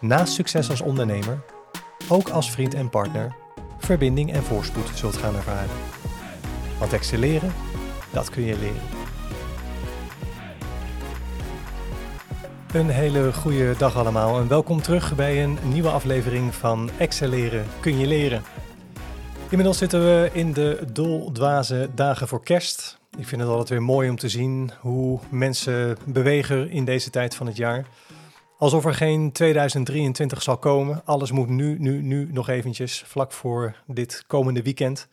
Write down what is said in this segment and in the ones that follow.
naast succes als ondernemer ook als vriend en partner verbinding en voorspoed zult gaan ervaren. Want excelleren, dat kun je leren. Een hele goede dag allemaal en welkom terug bij een nieuwe aflevering van Excelleren kun je leren. Inmiddels zitten we in de doldwaze dagen voor kerst. Ik vind het altijd weer mooi om te zien hoe mensen bewegen in deze tijd van het jaar. Alsof er geen 2023 zal komen. Alles moet nu, nu, nu nog eventjes, vlak voor dit komende weekend.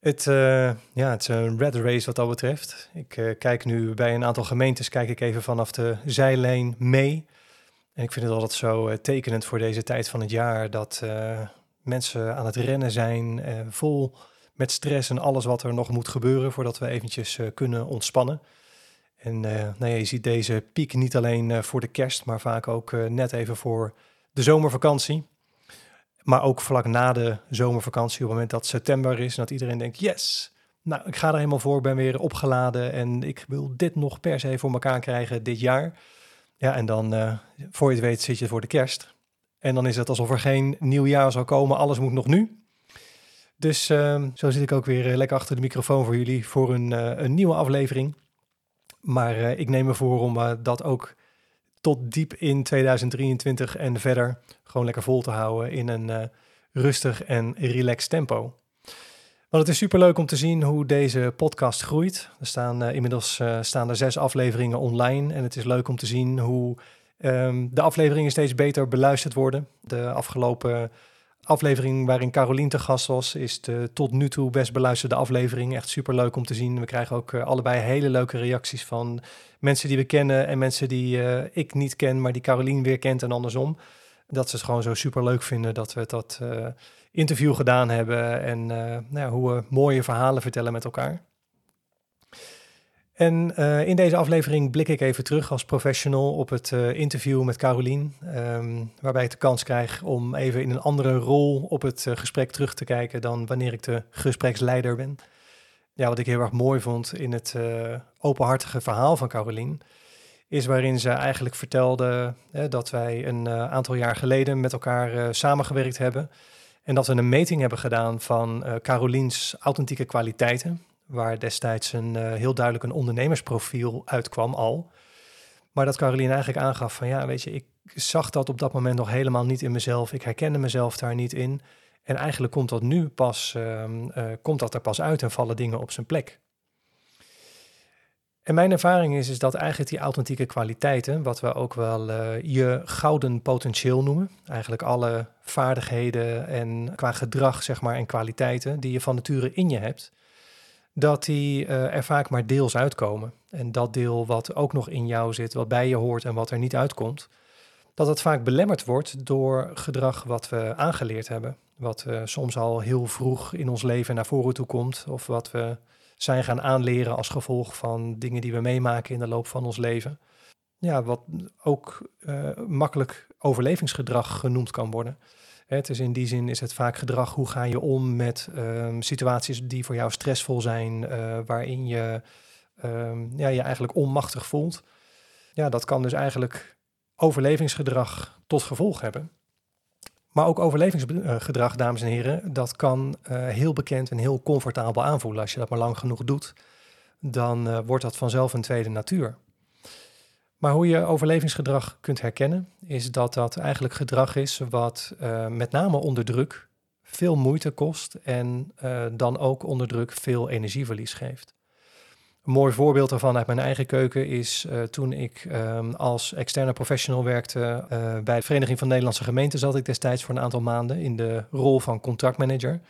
Het, uh, ja, het is een red race wat dat betreft. Ik uh, kijk nu bij een aantal gemeentes, kijk ik even vanaf de zijlijn mee. En ik vind het altijd zo uh, tekenend voor deze tijd van het jaar dat mensen aan het rennen zijn, vol met stress en alles wat er nog moet gebeuren voordat we eventjes kunnen ontspannen. En nou ja, je ziet deze piek niet alleen voor de kerst, maar vaak ook net even voor de zomervakantie. Maar ook vlak na de zomervakantie, op het moment dat september is, en dat iedereen denkt, yes, nou, ik ga er helemaal voor, ben weer opgeladen en ik wil dit nog per se voor elkaar krijgen dit jaar. Ja, en dan, voor je het weet, zit je voor de kerst. En dan is het alsof er geen nieuw jaar zal komen, alles moet nog nu. Dus uh, zo zit ik ook weer lekker achter de microfoon voor jullie voor een, een nieuwe aflevering. Maar ik neem me voor om dat ook tot diep in 2023 en verder gewoon lekker vol te houden in een uh, rustig en relaxed tempo. Want het is super leuk om te zien hoe deze podcast groeit. Er staan inmiddels staan er zes afleveringen online. En het is leuk om te zien hoe um, de afleveringen steeds beter beluisterd worden. De afgelopen aflevering waarin Carolien te gast was, is de tot nu toe best beluisterde aflevering. Echt super leuk om te zien. We krijgen ook allebei hele leuke reacties van mensen die we kennen en mensen die ik niet ken, maar die Carolien weer kent en andersom dat ze het gewoon zo super leuk vinden dat we dat uh, interview gedaan hebben en nou ja, hoe we mooie verhalen vertellen met elkaar. En uh, in deze aflevering blik ik even terug als professional op het interview met Carolien, um, waarbij ik de kans krijg om even in een andere rol op het gesprek terug te kijken dan wanneer ik de gespreksleider ben. Ja, wat ik heel erg mooi vond in het openhartige verhaal van Carolien, is waarin ze eigenlijk vertelde dat wij een aantal jaar geleden met elkaar samengewerkt hebben. En dat we een meting hebben gedaan van Caroliens authentieke kwaliteiten. Waar destijds een heel duidelijk een ondernemersprofiel uitkwam al. Maar dat Carolien eigenlijk aangaf van ja, weet je, ik zag dat op dat moment nog helemaal niet in mezelf. Ik herkende mezelf daar niet in. En eigenlijk komt dat nu pas, ehm, komt dat er pas uit en vallen dingen op zijn plek. En mijn ervaring is, is dat eigenlijk die authentieke kwaliteiten, wat we ook wel uh, je gouden potentieel noemen, eigenlijk alle vaardigheden en qua gedrag zeg maar en kwaliteiten die je van nature in je hebt, dat die uh, er vaak maar deels uitkomen. En dat deel wat ook nog in jou zit, wat bij je hoort en wat er niet uitkomt, dat het vaak belemmerd wordt door gedrag wat we aangeleerd hebben, wat uh, soms al heel vroeg in ons leven naar voren toe komt of wat we zijn gaan aanleren als gevolg van dingen die we meemaken in de loop van ons leven. Ja, wat ook uh, makkelijk overlevingsgedrag genoemd kan worden. Het is in die zin is het vaak gedrag, hoe ga je om met um, situaties die voor jou stressvol zijn, uh, waarin je um, ja, je eigenlijk onmachtig voelt. Ja, dat kan dus eigenlijk overlevingsgedrag tot gevolg hebben. Maar ook overlevingsgedrag, dames en heren, dat kan uh, heel bekend en heel comfortabel aanvoelen. Als je dat maar lang genoeg doet, dan uh, wordt dat vanzelf een tweede natuur. Maar hoe je overlevingsgedrag kunt herkennen, is dat dat eigenlijk gedrag is wat uh, met name onder druk veel moeite kost en dan ook onder druk veel energieverlies geeft. Een mooi voorbeeld daarvan uit mijn eigen keuken is uh, toen ik um, als externe professional werkte bij de Vereniging van Nederlandse Gemeenten, zat ik destijds voor een aantal maanden in de rol van contractmanager.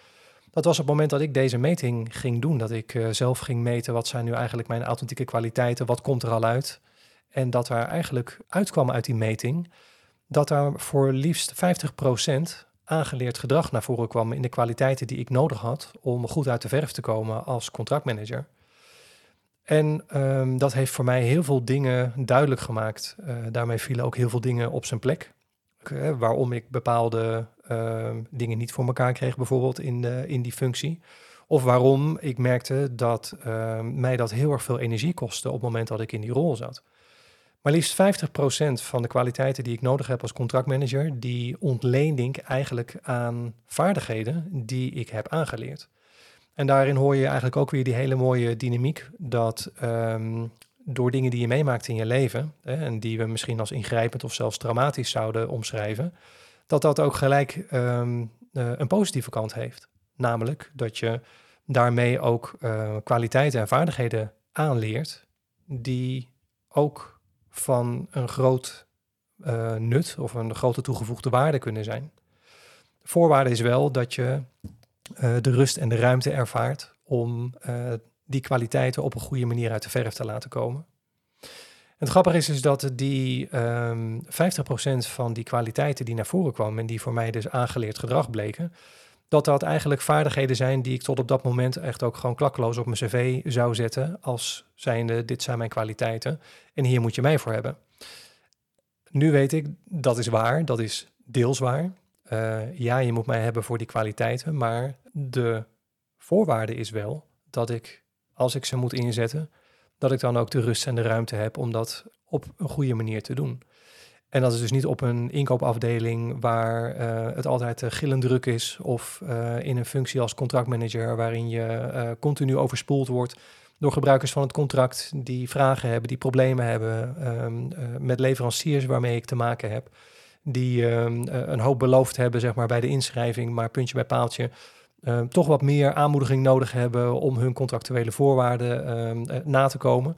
Dat was op het moment dat ik deze meting ging doen, dat ik zelf ging meten wat zijn nu eigenlijk mijn authentieke kwaliteiten, wat komt er al uit. En dat er eigenlijk uitkwam uit die meting dat daar voor liefst 50% aangeleerd gedrag naar voren kwam in de kwaliteiten die ik nodig had om goed uit de verf te komen als contractmanager. En ehm, dat heeft voor mij heel veel dingen duidelijk gemaakt. Uh, daarmee vielen ook heel veel dingen op zijn plek. Waarom ik bepaalde ehm, dingen niet voor elkaar kreeg, bijvoorbeeld in, in die functie. Of waarom ik merkte dat ehm, mij dat heel erg veel energie kostte op het moment dat ik in die rol zat. Maar liefst 50% van de kwaliteiten die ik nodig heb als contractmanager, die ontleen ik eigenlijk aan vaardigheden die ik heb aangeleerd. En daarin hoor je eigenlijk ook weer die hele mooie dynamiek dat um, door dingen die je meemaakt in je leven, hè, en die we misschien als ingrijpend of zelfs traumatisch zouden omschrijven, dat dat ook gelijk um, uh, een positieve kant heeft. Namelijk dat je daarmee ook uh, kwaliteiten en vaardigheden aanleert die ook van een groot uh, nut of een grote toegevoegde waarde kunnen zijn. De voorwaarde is wel dat je uh, de rust en de ruimte ervaart om uh, die kwaliteiten op een goede manier uit de verf te laten komen. En het grappige is, is dat die um, ehm, 50% van die kwaliteiten die naar voren kwamen en die voor mij dus aangeleerd gedrag bleken, dat dat eigenlijk vaardigheden zijn die ik tot op dat moment echt ook gewoon klakkeloos op mijn cv zou zetten als zijnde dit zijn mijn kwaliteiten en hier moet je mij voor hebben. Nu weet ik, dat is waar, dat is deels waar. Uh, ja, je moet mij hebben voor die kwaliteiten, maar de voorwaarde is wel dat ik, als ik ze moet inzetten, dat ik dan ook de rust en de ruimte heb om dat op een goede manier te doen. En dat is dus niet op een inkoopafdeling waar uh, het altijd uh, gillend druk is, of uh, in een functie als contractmanager waarin je continu overspoeld wordt door gebruikers van het contract die vragen hebben, die problemen hebben, um, met leveranciers waarmee ik te maken heb die ehm, eh, een hoop beloofd hebben zeg maar, bij de inschrijving, maar puntje bij paaltje ehm, toch wat meer aanmoediging nodig hebben om hun contractuele voorwaarden ehm, eh, na te komen.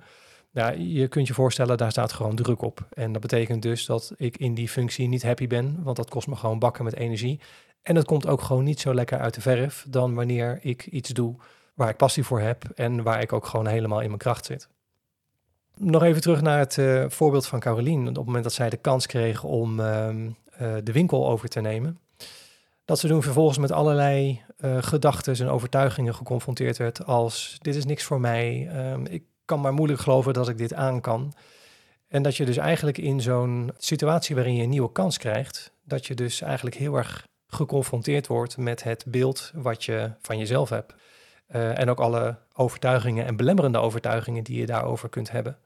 Ja, je kunt je voorstellen, daar staat gewoon druk op. En dat betekent dus dat ik in die functie niet happy ben, want dat kost me gewoon bakken met energie. En het komt ook gewoon niet zo lekker uit de verf dan wanneer ik iets doe waar ik passie voor heb en waar ik ook gewoon helemaal in mijn kracht zit. Nog even terug naar het uh, voorbeeld van Carolien. Op het moment dat zij de kans kreeg om uh, uh, de winkel over te nemen, dat ze toen vervolgens met allerlei uh, gedachten en overtuigingen geconfronteerd werd als dit is niks voor mij, um, ik kan maar moeilijk geloven dat ik dit aan kan. En dat je dus eigenlijk in zo'n situatie waarin je een nieuwe kans krijgt, dat je dus eigenlijk heel erg geconfronteerd wordt met het beeld wat je van jezelf hebt. Uh, en ook alle overtuigingen en belemmerende overtuigingen die je daarover kunt hebben.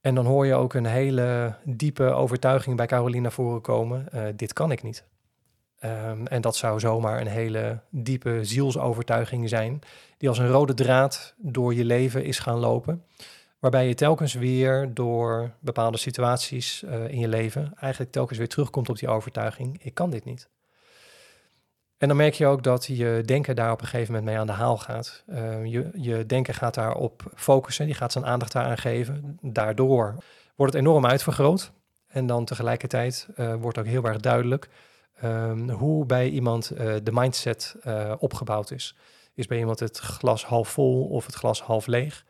En dan hoor je ook een hele diepe overtuiging bij Caroline naar voren komen. Uh, dit kan ik niet. Um, en dat zou zomaar een hele diepe zielsovertuiging zijn, die als een rode draad door je leven is gaan lopen. Waarbij je telkens weer door bepaalde situaties uh, in je leven eigenlijk telkens weer terugkomt op die overtuiging: ik kan dit niet. En dan merk je ook dat je denken daar op een gegeven moment mee aan de haal gaat. Uh, je, je denken gaat daarop focussen, die gaat zijn aandacht daaraan geven. Daardoor wordt het enorm uitvergroot. En dan tegelijkertijd uh, wordt ook heel erg duidelijk um, hoe bij iemand uh, de mindset opgebouwd is. Is bij iemand het glas half vol of het glas half leeg?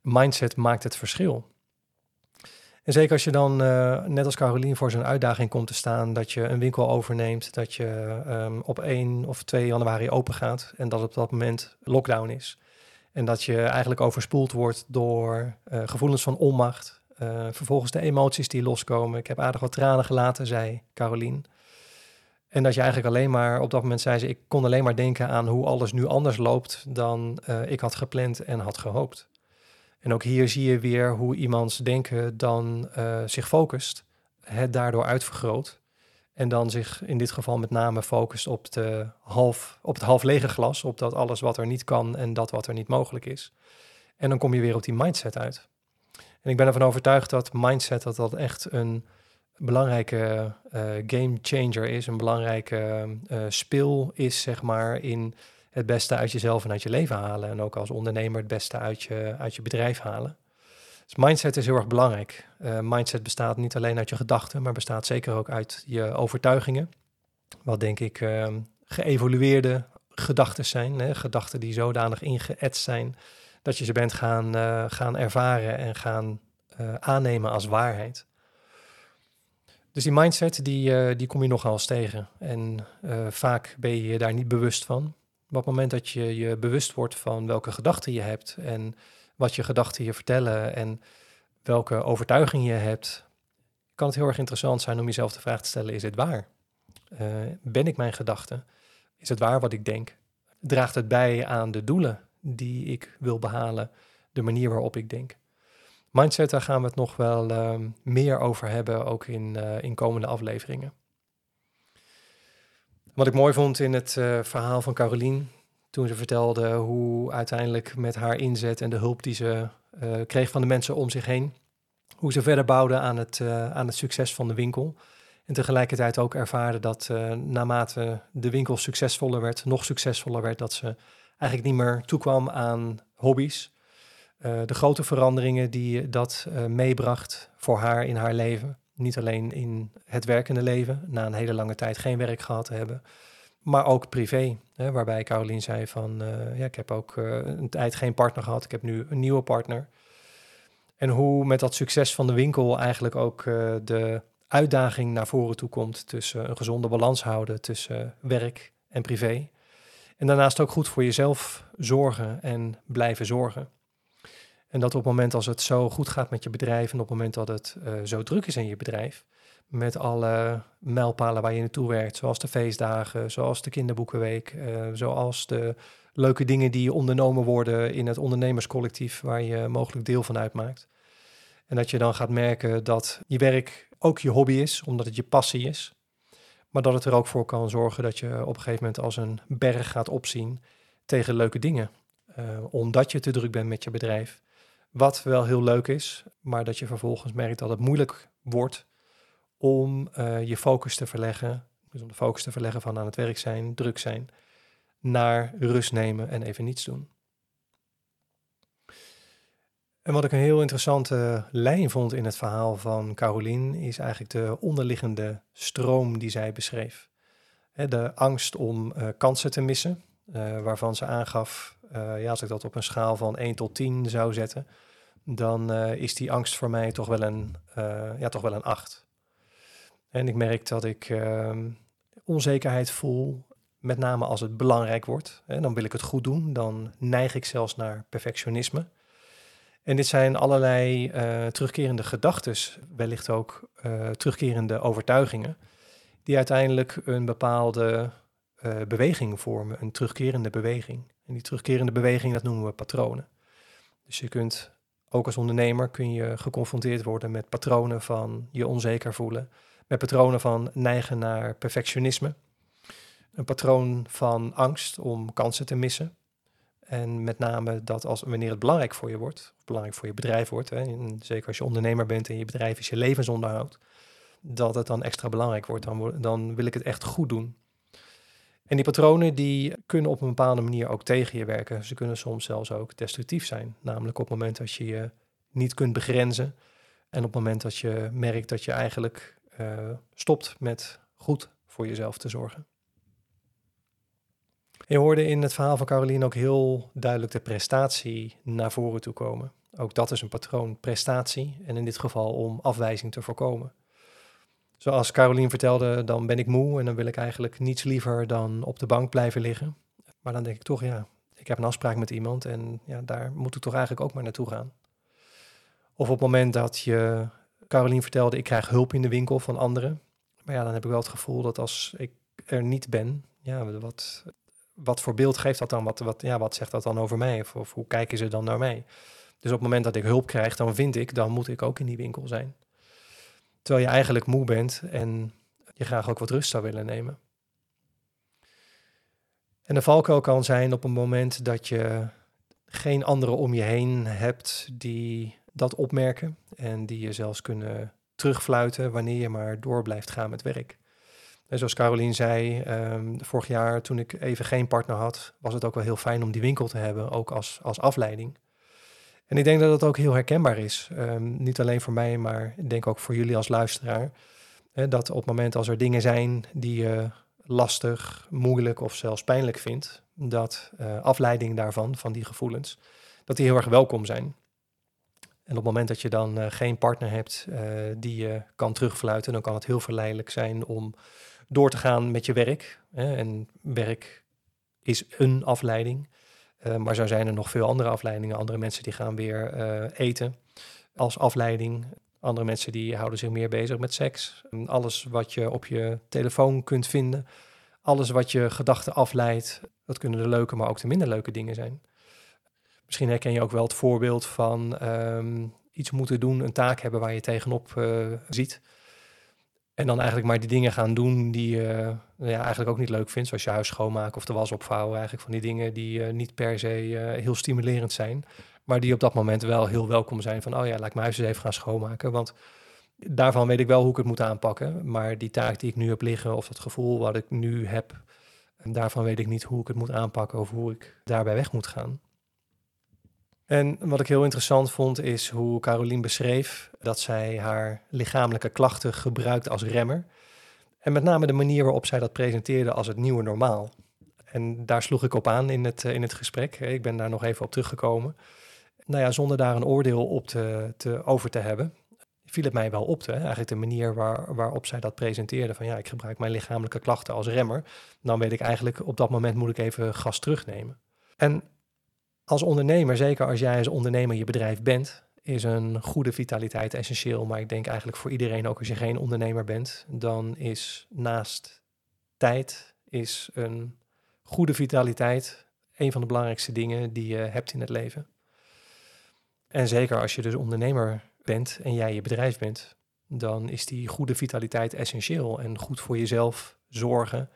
Mindset maakt het verschil. En zeker als je dan, uh, net als Carolien, voor zo'n uitdaging komt te staan, dat je een winkel overneemt, dat je um, op 1 of 2 januari open gaat en dat op dat moment lockdown is. En dat je eigenlijk overspoeld wordt door gevoelens van onmacht. Vervolgens de emoties die loskomen. Ik heb aardig wat tranen gelaten, zei Carolien. En dat je eigenlijk alleen maar, op dat moment zei ze, ik kon alleen maar denken aan hoe alles nu anders loopt dan ik had gepland en had gehoopt. En ook hier zie je weer hoe iemands denken dan uh, zich focust, het daardoor uitvergroot. En dan zich in dit geval met name focust op, de half, op het half lege glas, op dat alles wat er niet kan en dat wat er niet mogelijk is. En dan kom je weer op die mindset uit. En ik ben ervan overtuigd dat mindset dat dat echt een belangrijke uh, game changer is, een belangrijke uh, speel is, zeg maar, in het beste uit jezelf en uit je leven halen. En ook als ondernemer het beste uit je, uit je bedrijf halen. Dus mindset is heel erg belangrijk. Uh, mindset bestaat niet alleen uit je gedachten, maar bestaat zeker ook uit je overtuigingen. Wat denk ik uh, geëvolueerde gedachten zijn. Hè? Gedachten die zodanig ingeëtst zijn dat je ze bent gaan, gaan ervaren en gaan aannemen als waarheid. Dus die mindset, die, eh, die kom je nogal eens tegen. En eh, vaak ben je je daar niet bewust van. Maar op het moment dat je je bewust wordt van welke gedachten je hebt en wat je gedachten je vertellen en welke overtuiging je hebt, kan het heel erg interessant zijn om jezelf de vraag te stellen: is dit waar? Uh, ben ik mijn gedachten? Is het waar wat ik denk? Draagt het bij aan de doelen die ik wil behalen, de manier waarop ik denk? Mindset, daar gaan we het nog wel uh, meer over hebben, ook in, uh, in komende afleveringen. Wat ik mooi vond in het uh, verhaal van Carolien, toen ze vertelde hoe uiteindelijk met haar inzet en de hulp die ze kreeg van de mensen om zich heen, hoe ze verder bouwde aan het, aan het succes van de winkel. En tegelijkertijd ook ervaren dat naarmate de winkel succesvoller werd, nog succesvoller werd, dat ze eigenlijk niet meer toekwam aan hobby's, uh, de grote veranderingen die dat uh, meebracht voor haar in haar leven. Niet alleen in het werkende leven, na een hele lange tijd geen werk gehad te hebben, maar ook privé. Hè, waarbij Caroline zei van, uh, ja, ik heb ook een tijd geen partner gehad, ik heb nu een nieuwe partner. En hoe met dat succes van de winkel eigenlijk ook de uitdaging naar voren toe komt tussen een gezonde balans houden tussen werk en privé. En daarnaast ook goed voor jezelf zorgen en blijven zorgen. En dat op het moment als het zo goed gaat met je bedrijf en op het moment dat het uh, zo druk is in je bedrijf, met alle mijlpalen waar je naartoe werkt, zoals de feestdagen, zoals de kinderboekenweek, uh, zoals de leuke dingen die ondernomen worden in het ondernemerscollectief waar je mogelijk deel van uitmaakt. En dat je dan gaat merken dat je werk ook je hobby is, omdat het je passie is. Maar dat het er ook voor kan zorgen dat je op een gegeven moment als een berg gaat opzien tegen leuke dingen. Uh, omdat je te druk bent met je bedrijf. Wat wel heel leuk is, maar dat je vervolgens merkt dat het moeilijk wordt om uh, je focus te verleggen. Dus om de focus te verleggen van aan het werk zijn, druk zijn, naar rust nemen en even niets doen. En wat ik een heel interessante lijn vond in het verhaal van Caroline, is eigenlijk de onderliggende stroom die zij beschreef. De angst om uh, kansen te missen, uh, waarvan ze aangaf, ja, als ik dat op een schaal van 1 tot 10 zou zetten, dan uh, is die angst voor mij toch wel een, ja, toch wel een 8. En ik merk dat ik ehm, onzekerheid voel, met name als het belangrijk wordt. Hè, dan wil ik het goed doen, dan neig ik zelfs naar perfectionisme. En dit zijn allerlei terugkerende gedachten, wellicht ook terugkerende overtuigingen, die uiteindelijk een bepaalde beweging vormen, een terugkerende beweging. En die terugkerende beweging, dat noemen we patronen. Dus je kunt, ook als ondernemer, kun je geconfronteerd worden met patronen van je onzeker voelen, met patronen van neigen naar perfectionisme, een patroon van angst om kansen te missen. En met name dat als wanneer het belangrijk voor je wordt, belangrijk voor je bedrijf wordt, hè, zeker als je ondernemer bent en je bedrijf is je levensonderhoud, dat het dan extra belangrijk wordt. Dan, dan wil ik het echt goed doen. En die patronen die kunnen op een bepaalde manier ook tegen je werken. Ze kunnen soms zelfs ook destructief zijn. Namelijk op het moment dat je je niet kunt begrenzen. En op het moment dat je merkt dat je eigenlijk uh, stopt met goed voor jezelf te zorgen. Je hoorde in het verhaal van Caroline ook heel duidelijk de prestatie naar voren toe komen. Ook dat is een patroon, prestatie. En in dit geval om afwijzing te voorkomen. Zoals Carolien vertelde, dan ben ik moe en dan wil ik eigenlijk niets liever dan op de bank blijven liggen. Maar dan denk ik toch, ja, ik heb een afspraak met iemand en ja, daar moet ik toch eigenlijk ook maar naartoe gaan. Of op het moment dat je, Carolien vertelde, ik krijg hulp in de winkel van anderen. Maar ja, dan heb ik wel het gevoel dat als ik er niet ben, ja, wat, wat voor beeld geeft dat dan? Wat, wat, ja, wat zegt dat dan over mij? Of, of hoe kijken ze dan naar mij? Dus op het moment dat ik hulp krijg, dan vind ik, dan moet ik ook in die winkel zijn. Terwijl je eigenlijk moe bent en je graag ook wat rust zou willen nemen. En de valkuil kan zijn op een moment dat je geen anderen om je heen hebt die dat opmerken en die je zelfs kunnen terugfluiten wanneer je maar door blijft gaan met werk. En zoals Carolien zei, um, vorig jaar toen ik even geen partner had, was het ook wel heel fijn om die winkel te hebben, ook als, als afleiding. En ik denk dat het ook heel herkenbaar is. Um, niet alleen voor mij, maar ik denk ook voor jullie als luisteraar. Hè, dat op het moment als er dingen zijn die je lastig, moeilijk of zelfs pijnlijk vindt, dat uh, afleiding daarvan, van die gevoelens, dat die heel erg welkom zijn. En op het moment dat je dan eh, geen partner hebt uh, die je kan terugfluiten, dan kan het heel verleidelijk zijn om door te gaan met je werk. Hè? En werk is een afleiding. Uh, maar zo zijn er nog veel andere afleidingen. Andere mensen die gaan weer eten als afleiding. Andere mensen die houden zich meer bezig met seks. Alles wat je op je telefoon kunt vinden. Alles wat je gedachten afleidt. Dat kunnen de leuke, maar ook de minder leuke dingen zijn. Misschien herken je ook wel het voorbeeld van ehm, iets moeten doen, een taak hebben waar je tegenop uh, ziet. En dan eigenlijk maar die dingen gaan doen die je uh, ja, eigenlijk ook niet leuk vindt. Zoals je huis schoonmaken of de was opvouwen. Eigenlijk van die dingen die uh, niet per se heel stimulerend zijn. Maar die op dat moment wel heel welkom zijn. Van, oh ja, laat ik mijn huis eens even gaan schoonmaken. Want daarvan weet ik wel hoe ik het moet aanpakken. Maar die taak die ik nu heb liggen of dat gevoel wat ik nu heb... daarvan weet ik niet hoe ik het moet aanpakken of hoe ik daarbij weg moet gaan. En wat ik heel interessant vond is hoe Carolien beschreef dat zij haar lichamelijke klachten gebruikt als remmer. En met name de manier waarop zij dat presenteerde als het nieuwe normaal. En daar sloeg ik op aan in het, in het gesprek. Ik ben daar nog even op teruggekomen. Nou ja, zonder daar een oordeel op te, te over te hebben, viel het mij wel op. Hè? Eigenlijk de manier waar, waarop zij dat presenteerde. Van ja, ik gebruik mijn lichamelijke klachten als remmer. Dan weet ik eigenlijk op dat moment moet ik even gas terugnemen. En als ondernemer, zeker als jij als ondernemer je bedrijf bent, is een goede vitaliteit essentieel. Maar ik denk eigenlijk voor iedereen, ook als je geen ondernemer bent, dan is naast tijd, is een goede vitaliteit een van de belangrijkste dingen die je hebt in het leven. En zeker als je dus ondernemer bent en jij je bedrijf bent, dan is die goede vitaliteit essentieel. En goed voor jezelf zorgen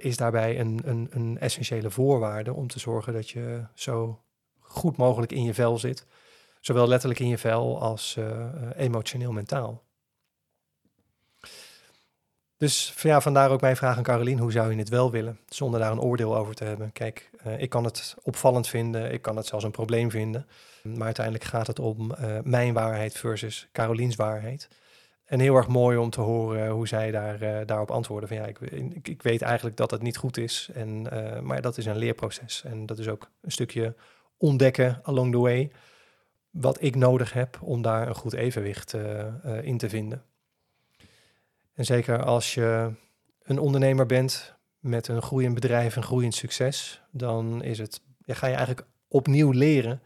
is daarbij een, een, een essentiële voorwaarde om te zorgen dat je zo goed mogelijk in je vel zit. Zowel letterlijk in je vel als uh, emotioneel mentaal. Dus ja, vandaar ook mijn vraag aan Carolien, hoe zou je het wel willen? Zonder daar een oordeel over te hebben. Kijk, uh, ik kan het opvallend vinden, ik kan het zelfs een probleem vinden. Maar uiteindelijk gaat het om mijn waarheid versus Caroliens waarheid. En heel erg mooi om te horen hoe zij daar, uh, daarop antwoorden. Van ja, ik, ik, weet eigenlijk dat het niet goed is. En, uh, maar dat is een leerproces. En dat is ook een stukje ontdekken along the way. Wat ik nodig heb om daar een goed evenwicht uh, in te vinden. En zeker als je een ondernemer bent met een groeiend bedrijf, een groeiend succes, dan is het, ja, ga je eigenlijk opnieuw leren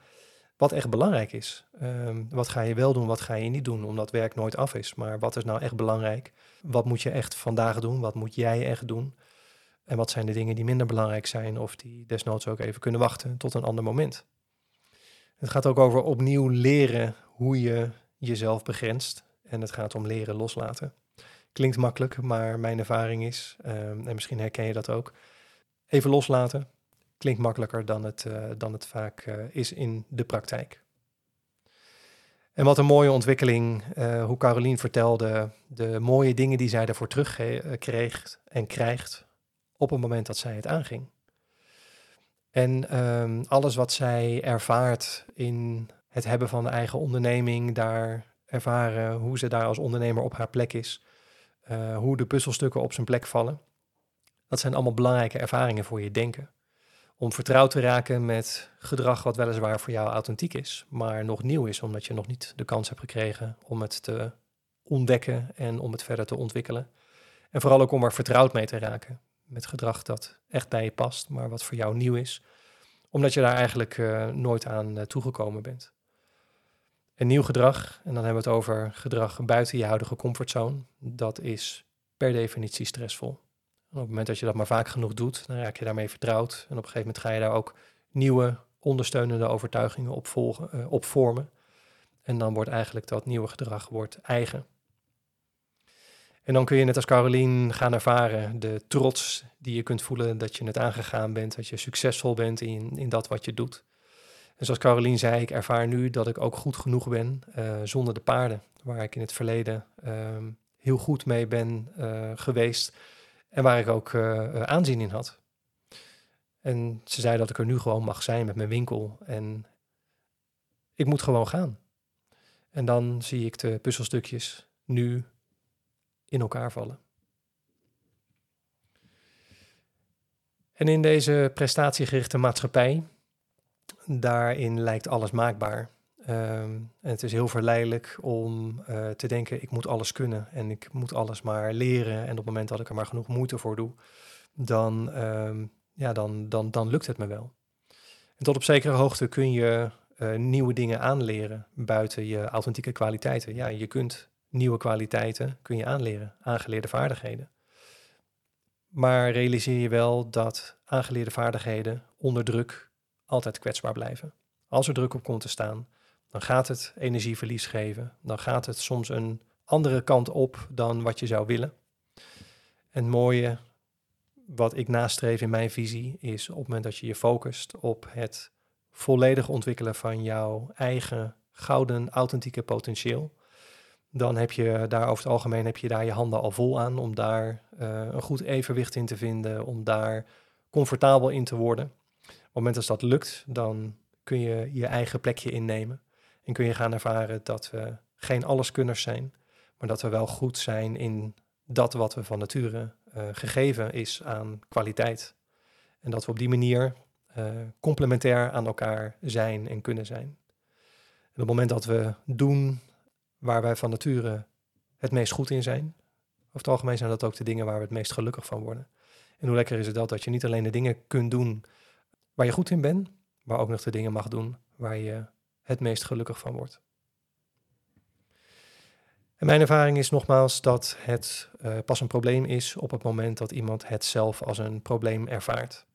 wat echt belangrijk is. Um, wat ga je wel doen, wat ga je niet doen, omdat werk nooit af is. Maar wat is nou echt belangrijk? Wat moet je echt vandaag doen? Wat moet jij echt doen? En wat zijn de dingen die minder belangrijk zijn of die desnoods ook even kunnen wachten tot een ander moment? Het gaat ook over opnieuw leren hoe je jezelf begrenst. En het gaat om leren loslaten. Klinkt makkelijk, maar mijn ervaring is, um, en misschien herken je dat ook, even loslaten, klinkt makkelijker dan het, uh, dan het vaak uh, is in de praktijk. En wat een mooie ontwikkeling, uh, hoe Carolien vertelde, de mooie dingen die zij ervoor terugkreeg en krijgt op het moment dat zij het aanging. En um, alles wat zij ervaart in het hebben van de eigen onderneming, daar ervaren hoe ze daar als ondernemer op haar plek is, hoe de puzzelstukken op zijn plek vallen, dat zijn allemaal belangrijke ervaringen voor je denken om vertrouwd te raken met gedrag wat weliswaar voor jou authentiek is, maar nog nieuw is, omdat je nog niet de kans hebt gekregen om het te ontdekken en om het verder te ontwikkelen. En vooral ook om er vertrouwd mee te raken met gedrag dat echt bij je past, maar wat voor jou nieuw is, omdat je daar eigenlijk uh, nooit aan uh, toegekomen bent. Een nieuw gedrag, en dan hebben we het over gedrag buiten je huidige comfortzone, dat is per definitie stressvol op het moment dat je dat maar vaak genoeg doet, dan raak je daarmee vertrouwd. En op een gegeven moment ga je daar ook nieuwe ondersteunende overtuigingen op, volgen, uh, op vormen. En dan wordt eigenlijk dat nieuwe gedrag wordt eigen. En dan kun je net als Carolien gaan ervaren de trots die je kunt voelen dat je het aangegaan bent, dat je succesvol bent in, in dat wat je doet. En zoals Carolien zei, ik ervaar nu dat ik ook goed genoeg ben uh, zonder de paarden, waar ik in het verleden uh, heel goed mee ben uh, geweest en waar ik ook uh, aanzien in had. En ze zei dat ik er nu gewoon mag zijn met mijn winkel. En ik moet gewoon gaan. En dan zie ik de puzzelstukjes nu in elkaar vallen. En in deze prestatiegerichte maatschappij, daarin lijkt alles maakbaar. Ehm, en het is heel verleidelijk om eh, te denken, ik moet alles kunnen en ik moet alles maar leren. En op het moment dat ik er maar genoeg moeite voor doe, dan, ehm, ja, dan, dan, dan lukt het me wel. En tot op zekere hoogte kun je uh, nieuwe dingen aanleren buiten je authentieke kwaliteiten. Ja, je kunt nieuwe kwaliteiten kun je aanleren, aangeleerde vaardigheden. Maar realiseer je wel dat aangeleerde vaardigheden onder druk altijd kwetsbaar blijven. Als er druk op komt te staan, dan gaat het energieverlies geven. Dan gaat het soms een andere kant op dan wat je zou willen. En het mooie wat ik nastreef in mijn visie is op het moment dat je je focust op het volledig ontwikkelen van jouw eigen gouden authentieke potentieel, dan heb je daar over het algemeen heb je daar je handen al vol aan om daar uh, een goed evenwicht in te vinden, om daar comfortabel in te worden. Op het moment dat dat lukt, dan kun je je eigen plekje innemen en kun je gaan ervaren dat we geen alleskunners zijn, maar dat we wel goed zijn in dat wat we van nature uh, gegeven is aan kwaliteit. En dat we op die manier uh, complementair aan elkaar zijn en kunnen zijn. En op het moment dat we doen waar wij van nature het meest goed in zijn, over het algemeen zijn dat ook de dingen waar we het meest gelukkig van worden. En hoe lekker is het dat, dat je niet alleen de dingen kunt doen waar je goed in bent, maar ook nog de dingen mag doen waar je het meest gelukkig van wordt. En mijn ervaring is nogmaals dat het uh, pas een probleem is op het moment dat iemand het zelf als een probleem ervaart.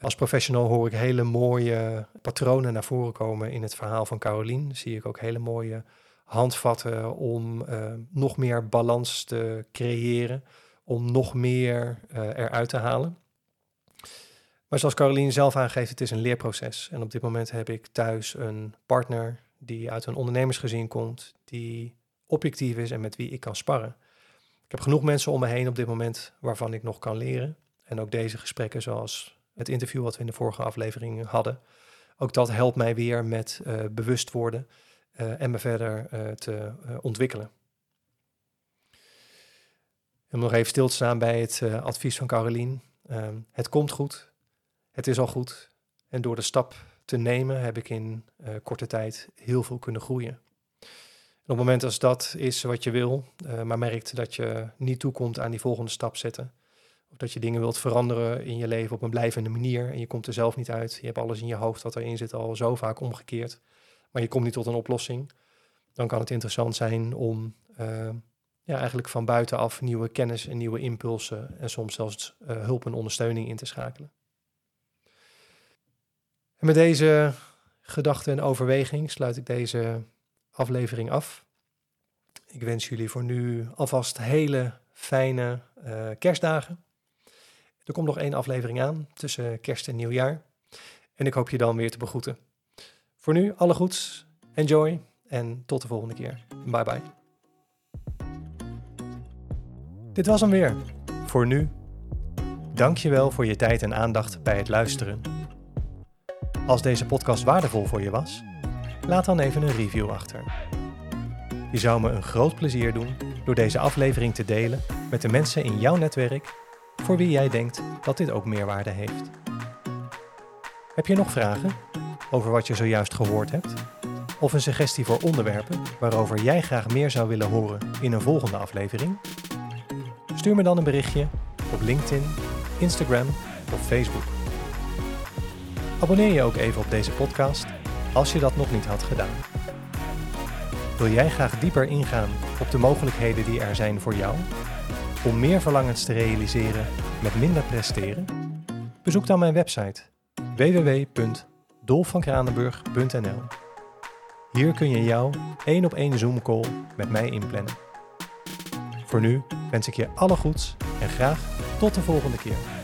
Als professional hoor ik hele mooie patronen naar voren komen in het verhaal van Carolien. Zie ik ook hele mooie handvatten om uh, nog meer balans te creëren, om nog meer uh, eruit te halen. Maar zoals Carolien zelf aangeeft, het is een leerproces. En op dit moment heb ik thuis een partner die uit een ondernemersgezin komt, die objectief is en met wie ik kan sparren. Ik heb genoeg mensen om me heen op dit moment waarvan ik nog kan leren. En ook deze gesprekken, zoals het interview wat we in de vorige aflevering hadden, ook dat helpt mij weer met uh, bewust worden uh, en me verder uh, te ontwikkelen. Om nog even stil te staan bij het advies van Carolien. Ehm, het komt goed, het is al goed. En door de stap te nemen heb ik in korte tijd heel veel kunnen groeien op het moment als dat is wat je wil, uh, maar merkt dat je niet toekomt aan die volgende stap zetten, of dat je dingen wilt veranderen in je leven op een blijvende manier en je komt er zelf niet uit, je hebt alles in je hoofd wat erin zit al zo vaak omgekeerd, maar je komt niet tot een oplossing, dan kan het interessant zijn om uh, ja, eigenlijk van buitenaf nieuwe kennis en nieuwe impulsen en soms zelfs hulp en ondersteuning in te schakelen. En met deze gedachte en overweging sluit ik deze aflevering af. Ik wens jullie voor nu alvast hele fijne uh, kerstdagen. Er komt nog één aflevering aan tussen kerst en nieuwjaar. En ik hoop je dan weer te begroeten. Voor nu, alle goeds, enjoy en tot de volgende keer. Bye bye. Dit was hem weer. Voor nu, dankjewel voor je tijd en aandacht bij het luisteren. Als deze podcast waardevol voor je was laat dan even een review achter. Je zou me een groot plezier doen door deze aflevering te delen met de mensen in jouw netwerk voor wie jij denkt dat dit ook meerwaarde heeft. Heb je nog vragen over wat je zojuist gehoord hebt? Of een suggestie voor onderwerpen waarover jij graag meer zou willen horen in een volgende aflevering? Stuur me dan een berichtje op LinkedIn, Instagram of Facebook. Abonneer je ook even op deze podcast als je dat nog niet had gedaan. Wil jij graag dieper ingaan op de mogelijkheden die er zijn voor jou om meer verlangens te realiseren met minder presteren? Bezoek dan mijn website www.dolfvankranenburg.nl. Hier kun je jouw één op één Zoom call met mij inplannen. Voor nu wens ik je alle goeds en graag tot de volgende keer.